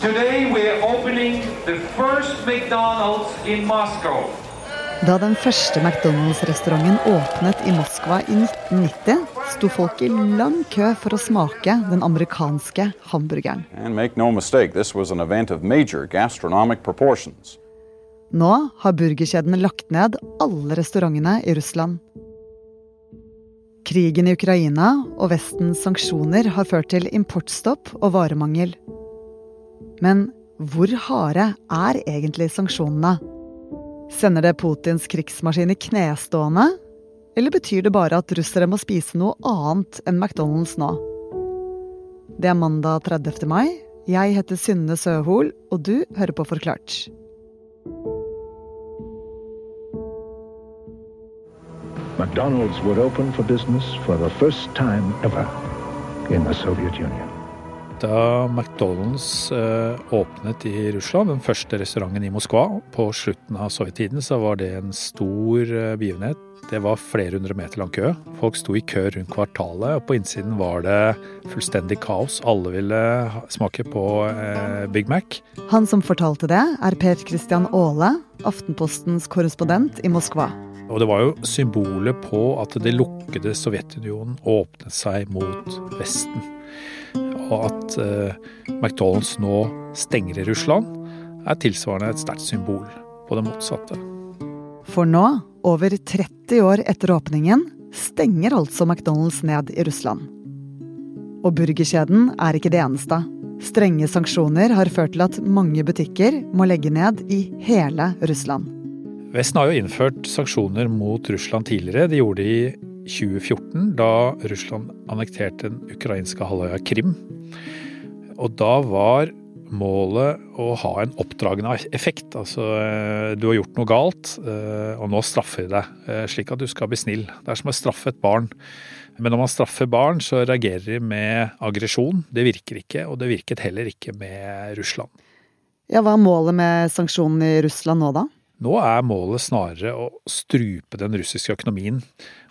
Da den første McDonald's-restauranten åpnet i Moskva i 1990, sto folk i lang kø for å smake den amerikanske hamburgeren. No mistake, this was an event of major gastronomic proportions. Nå har burgerkjedene lagt ned alle restaurantene i Russland. Krigen i Ukraina og Vestens sanksjoner har ført til importstopp og varemangel. Men hvor harde er egentlig sanksjonene? Sender det Putins krigsmaskin i knestående? Eller betyr det bare at russere må spise noe annet enn McDonald's nå? Det er mandag 30. mai. Jeg heter Synne Søhol, og du hører på Forklart. McDonald's var open for business for the first time ever in. Da McDonald's eh, åpnet i Russland, den første restauranten i Moskva på slutten av sovjettiden, så var det en stor eh, begivenhet. Det var flere hundre meter lang kø. Folk sto i kø rundt kvartalet, og på innsiden var det fullstendig kaos. Alle ville smake på eh, Big Mac. Han som fortalte det, er Per Christian Aale, Aftenpostens korrespondent i Moskva. Og det var jo symbolet på at det lukkede Sovjetunionen åpnet seg mot Vesten. Og at eh, McDonald's nå stenger i Russland, er tilsvarende et sterkt symbol på det motsatte. For nå, over 30 år etter åpningen, stenger altså McDonald's ned i Russland. Og burgerkjeden er ikke det eneste. Strenge sanksjoner har ført til at mange butikker må legge ned i hele Russland. Vesten har jo innført sanksjoner mot Russland tidligere. De gjorde det i 2014, da Russland annekterte den ukrainske halvøya Krim. Og da var målet å ha en oppdragende effekt. Altså, eh, du har gjort noe galt, eh, og nå straffer vi deg, eh, slik at du skal bli snill. Det er som å straffe et barn. Men når man straffer barn, så reagerer de med aggresjon. Det virker ikke, og det virket heller ikke med Russland. Ja, Hva er målet med sanksjonene i Russland nå, da? Nå er målet snarere å strupe den russiske økonomien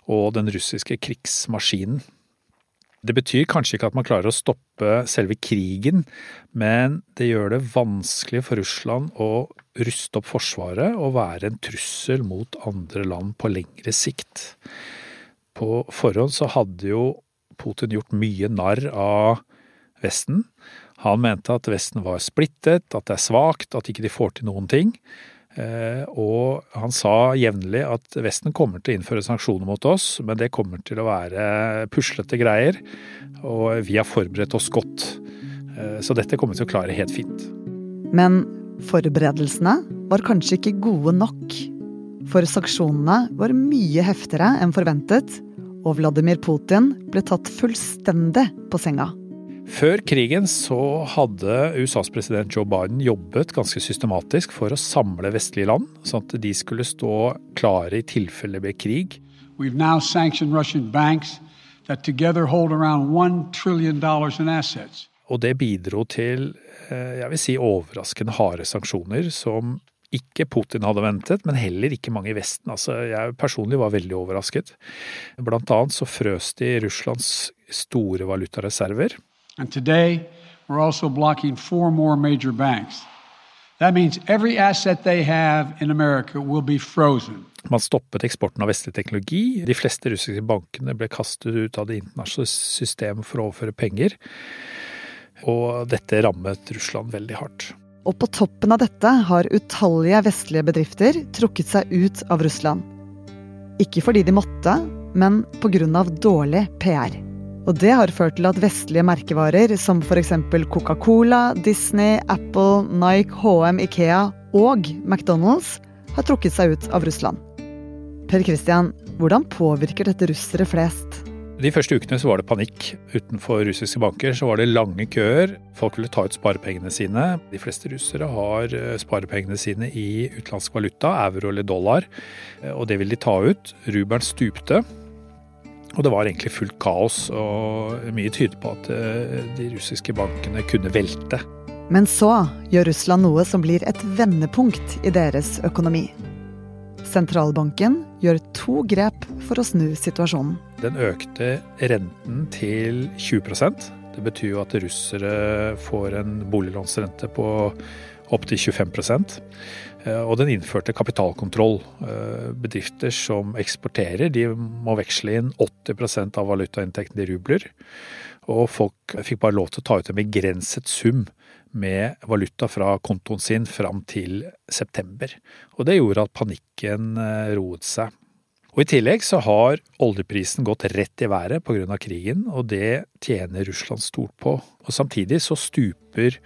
og den russiske krigsmaskinen. Det betyr kanskje ikke at man klarer å stoppe selve krigen, men det gjør det vanskelig for Russland å ruste opp forsvaret og være en trussel mot andre land på lengre sikt. På forhånd så hadde jo Putin gjort mye narr av Vesten. Han mente at Vesten var splittet, at det er svakt, at ikke de får til noen ting. Eh, og han sa jevnlig at Vesten kommer til å innføre sanksjoner mot oss, men det kommer til å være puslete greier, og vi har forberedt oss godt. Eh, så dette kommer vi til å klare helt fint. Men forberedelsene var kanskje ikke gode nok. For sanksjonene var mye heftigere enn forventet, og Vladimir Putin ble tatt fullstendig på senga. Før krigen så hadde USAs president Joe Biden jobbet ganske systematisk for å samle vestlige land, sånn at de skulle stå klare i tilfelle det ble krig. We've now sanctioned Russian banks that together hold around $1 trillion in assets. Og det bidro til jeg vil si, overraskende harde sanksjoner som ikke Putin hadde ventet, men heller ikke mange i Vesten. Altså, jeg personlig var veldig overrasket. Blant annet så frøs de Russlands store valutareserver. And today, we're also blocking four more major banks. That means every asset they have in America will be frozen. Man stoppet eksporten av vestlig teknologi. De fleste russiske bankene ble kastet ut av det internasjonale systemet for å overføre penger. Og dette rammet Russland veldig hardt. Og på toppen av dette har utallige vestlige bedrifter trukket seg ut av Russland. Ikke fordi de måtte, men pga. dårlig PR. Og det har ført til at vestlige merkevarer som f.eks. Coca-Cola, Disney, Apple, Nike, HM, Ikea og McDonald's har trukket seg ut av Russland. Per Christian, hvordan påvirker dette russere flest? De første ukene så var det panikk. Utenfor russiske banker så var det lange køer. Folk ville ta ut sparepengene sine. De fleste russere har sparepengene sine i utenlandsk valuta, euro eller dollar, og det vil de ta ut. Rubelen stupte. Og det var egentlig fullt kaos, og mye tyder på at de russiske bankene kunne velte. Men så gjør Russland noe som blir et vendepunkt i deres økonomi. Sentralbanken gjør to grep for å snu situasjonen. Den økte renten til 20 Det Det betyr jo at russere får en boliglånsrente på opptil 25 eh, Og den innførte kapitalkontroll. Eh, bedrifter som eksporterer, de må veksle inn 80% av valutainntekten i rubler. Og folk fikk bare lov til å ta ut en begrenset sum med valuta fra kontoen sin fram til september. Og det gjorde at panikken eh, roet seg. Og I tillegg så har oljeprisen gått rett i været pga. krigen, og det tjener Russland stort på. Og Samtidig så stuper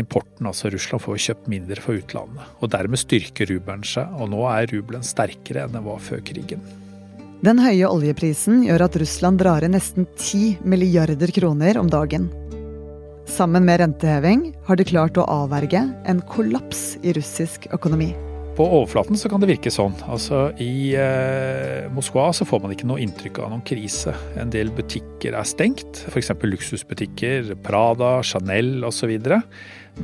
importen, altså Russland får kjøpt mindre fra utlandet. Og Dermed styrker rubelen seg, og nå er rubelen sterkere enn den var før krigen. Den høye oljeprisen gjør at Russland drar inn nesten 10 milliarder kroner om dagen. Sammen med renteheving har de klart å avverge en kollaps i russisk økonomi. På overflaten så kan det virke sånn. Altså I eh, Moskva så får man ikke noe inntrykk av noen krise. En del butikker er stengt, f.eks. luksusbutikker, Prada, Chanel osv.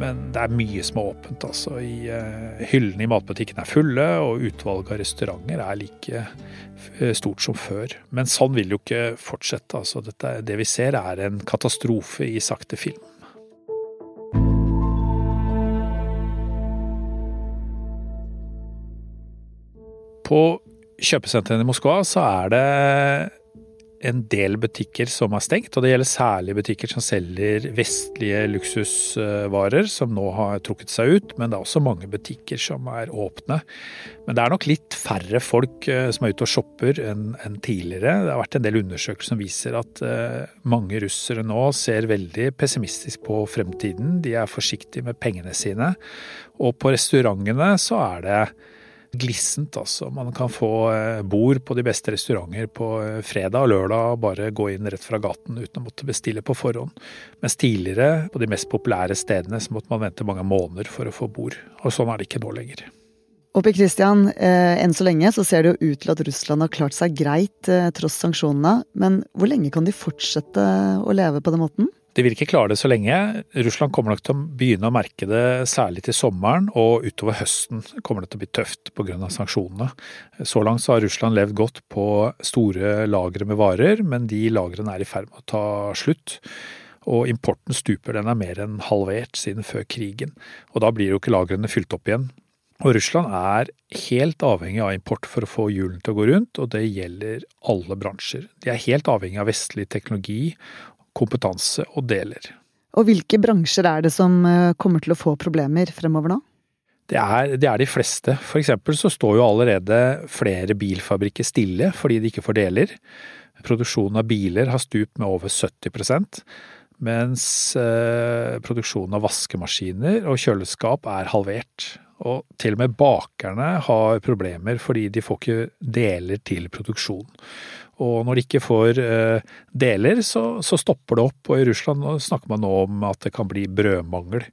Men det er mye som er åpent. altså. I, eh, hyllene i matbutikken er fulle, og utvalget av restauranter er like eh, stort som før. Men sånn vil jo ikke fortsette. altså. Dette, det vi ser er en katastrofe i sakte film. På kjøpesentrene i Moskva så er det en del butikker som er stengt, og det gjelder særlig butikker som selger vestlige luksusvarer, som nå har trukket seg ut. Men det er også mange butikker som er åpne. Men det er nok litt færre folk eh, som er ute og shopper enn tidligere. Det har vært en del undersøkelser som viser at eh, mange russere nå ser veldig pessimistisk på fremtiden. De er forsiktige med pengene sine. Og på restaurantene så er det glissent, altså. Man kan få eh, bord på de beste restauranter på eh, fredag og lørdag og bare gå inn rett fra gaten uten å måtte bestille på forhånd. Mens tidligere, på de mest populære stedene, så måtte man vente mange måneder for å få bord. Og sånn er det ikke nå lenger. Oppi Christian, eh, enn så lenge så ser det jo ut til at Russland har klart seg greit eh, tross sanksjonene. Men hvor lenge kan de fortsette å leve på den måten? De vil ikke klare det så lenge. Russland kommer nok til å begynne å merke det særlig til sommeren, og utover høsten kommer det til å bli tøft pga. sanksjonene. Så langt så har Russland levd godt på store lagre med varer, men de lagrene er i ferd med å ta slutt. Og importen stuper, den er mer enn halvert siden før krigen. Og da blir jo ikke lagrene fylt opp igjen. Og Russland er helt avhengig av import for å få hjulene til å gå rundt, og det gjelder alle bransjer. De er helt avhengig av vestlig teknologi kompetanse og deler. Og hvilke bransjer er det som eh, kommer til å få problemer fremover nå? Det er, det er de fleste. For eksempel så står jo allerede flere bilfabrikker stille fordi de ikke får deler. Produksjonen av biler har stupt med over 70% mens eh, produksjonen av vaskemaskiner og kjøleskap er halvert. Og til og med bakerne har problemer fordi de får ikke deler til produksjon. Og når de ikke får eh, deler, så, så, stopper det opp. Og i Russland snakker man nå om at det kan bli brødmangel.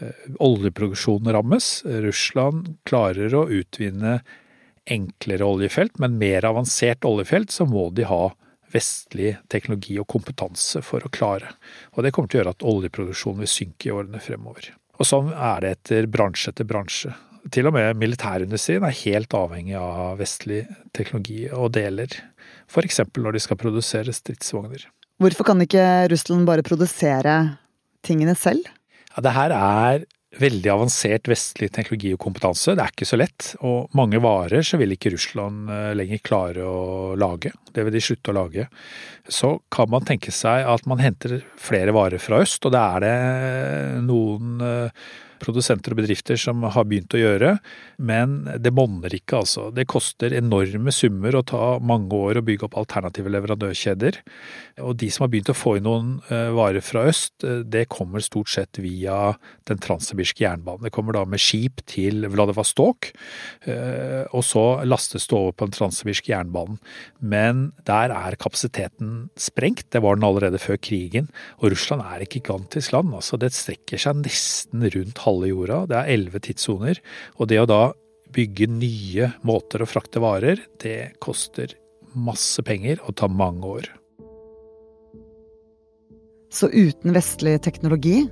Eh, oljeproduksjonen rammes. Russland klarer å utvinne enklere oljefelt, men mer avansert oljefelt så må de ha vestlig teknologi og kompetanse for å klare. Og det kommer til å gjøre at oljeproduksjonen vil synke i årene fremover. Og sånn er det etter bransje etter bransje. Til og med militærindustrien er helt avhengig av vestlig teknologi og deler. F.eks. når de skal produsere stridsvogner. Hvorfor kan ikke Russland bare produsere tingene selv? Ja, det her er veldig avansert vestlig teknologi og kompetanse. Det er ikke så lett. Og mange varer så vil ikke Russland eh, lenger klare å lage. Det vil de slutte å lage. Så kan man tenke seg at man henter flere varer fra øst, og det er det noen eh, produsenter og bedrifter som har begynt å gjøre, men det monner ikke, altså. Det koster enorme summer å ta mange år å bygge opp alternative leverandørkjeder. Og de som har begynt å få inn noen eh, varer fra øst, eh, det kommer stort sett via den transsibirske jernbanen. Det kommer da med skip til Vladivostok, eh, og så lastes det over på den transsibirske jernbanen. Men der er kapasiteten sprengt, det var den allerede før krigen. Og Russland er et gigantisk land, altså. Det strekker seg nesten rundt halve halve jorda. Det er elleve tidssoner. Og det å da bygge nye måter å frakte varer, det koster masse penger og tar mange år. Så uten vestlig teknologi,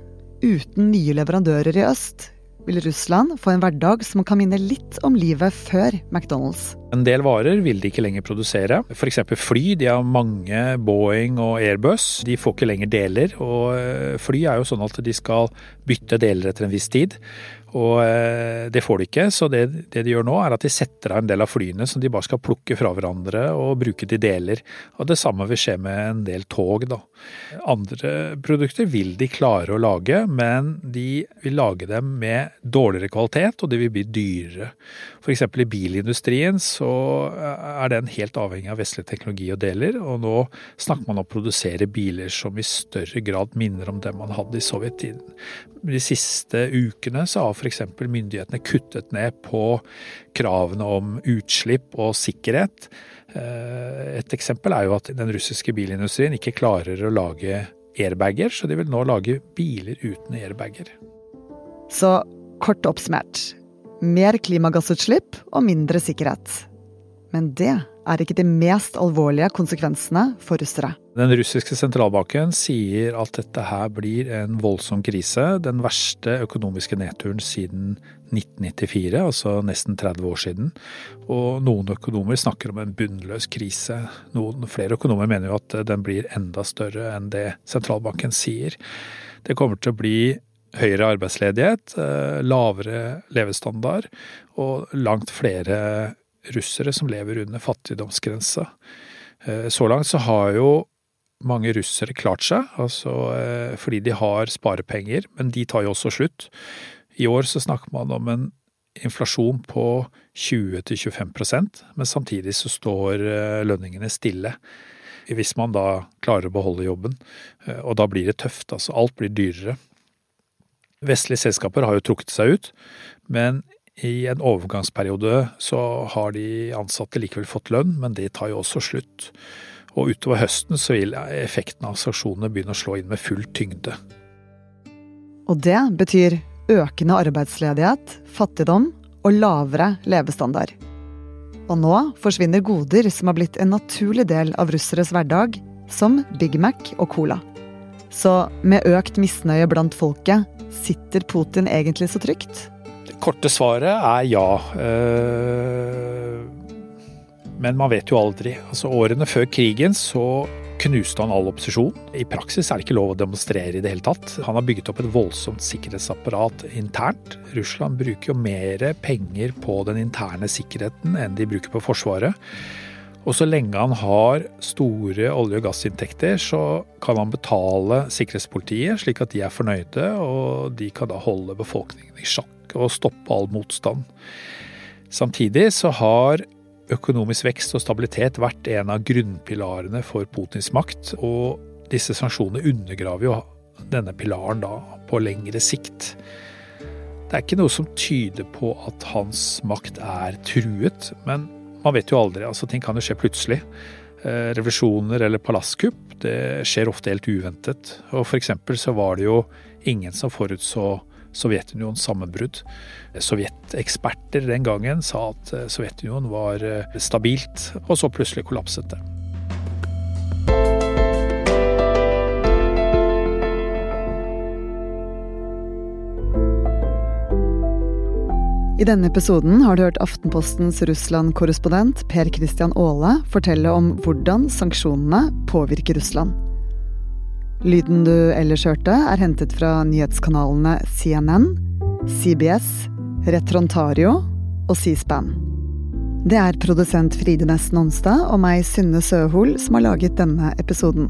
uten nye leverandører i øst, vil Russland få en hverdag som kan minne litt om livet før McDonald's. En del varer vil de ikke lenger produsere. F.eks. fly. De har mange Boeing og Airbus. De får ikke lenger deler. Og eh, fly er jo sånn at de skal bytte deler etter en viss tid. Og eh, det får de ikke, så det, det, de gjør nå er at de setter av en del av flyene som de bare skal plukke fra hverandre og bruke til deler. Og det samme vil skje med en del tog, da. Andre produkter vil de klare å lage, men de vil lage dem med dårligere kvalitet, og de vil bli dyrere. F.eks. i bilindustrien så er den helt avhengig av vestlig teknologi og deler, og nå snakker man om å produsere biler som i større grad minner om det man hadde i sovjettiden. De siste ukene så har f.eks. myndighetene kuttet ned på kravene om utslipp og sikkerhet. Eh, et eksempel er jo at den russiske bilindustrien ikke klarer å lage airbager, så de vil nå lage biler uten airbager. Så kort oppsummert mer klimagassutslipp og mindre sikkerhet. Men det er ikke de mest alvorlige konsekvensene for russere. Den russiske sentralbanken sier at dette her blir en voldsom krise. Den verste økonomiske nedturen siden 1994, altså nesten 30 år siden. Og noen økonomer snakker om en bunnløs krise. Noen flere økonomer mener jo at den blir enda større enn det sentralbanken sier. Det kommer til å bli høyere arbeidsledighet, eh, lavere levestandard og langt flere russere som lever under fattigdomsgrensa. Eh, så langt så har jo mange russere klart seg, altså eh, fordi de har sparepenger, men de tar jo også slutt. I år så snakker man om en inflasjon på 20-25% men samtidig så står eh, lønningene stille. Hvis man da klarer å beholde jobben. Og da blir det tøft, altså. Alt blir dyrere. Vestlige selskaper har jo trukket seg ut, men i en overgangsperiode så har de ansatte likevel fått lønn, men det tar jo også slutt. Og utover høsten så vil effekten av sanksjonene begynne å slå inn med full tyngde. Og det betyr økende arbeidsledighet, fattigdom og lavere levestandard. Og nå forsvinner goder som har blitt en naturlig del av russeres hverdag, som Big Mac og Cola. Så med økt misnøye blant folket, sitter Putin egentlig så trygt? Korte svaret er ja. Eh, men man vet jo aldri. Altså Årene før krigen så knuste han all opposisjon. I praksis er det ikke lov å demonstrere i det hele tatt. Han har bygget opp et voldsomt sikkerhetsapparat internt. Russland bruker jo mer penger på den interne sikkerheten enn de bruker på Forsvaret. Og så lenge han har store olje- og gassinntekter, så kan han betale sikkerhetspolitiet slik at de er fornøyde, og de kan da holde befolkningen i sjakk og stoppe all motstand. Samtidig så har økonomisk vekst og stabilitet vært en av grunnpilarene for Putins makt, og disse sanksjonene undergraver jo denne pilaren da på lengre sikt. Det er ikke noe som tyder på at hans makt er truet, men man vet jo aldri. altså Ting kan jo skje plutselig. Eh, revolusjoner eller palasskupp det skjer ofte helt uventet. Og For eksempel så var det jo ingen som forutså Sovjetunionens sammenbrudd. Sovjeteksperter den gangen sa at eh, Sovjetunionen var eh, stabilt, og så plutselig kollapset det. I denne episoden har du hørt Aftenpostens Russland-korrespondent Per Christian Aale fortelle om hvordan sanksjonene påvirker Russland. Lyden du ellers hørte, er hentet fra nyhetskanalene CNN, CBS, Retrontario og C-SPAN. Det er produsent Fride Næss Nonstad og meg, Synne Søhol, som har laget denne episoden.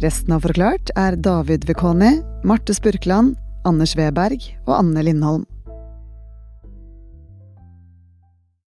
Resten av Forklart er David Vekoni, Marte Spurkland, Anders Weberg og Anne Lindholm.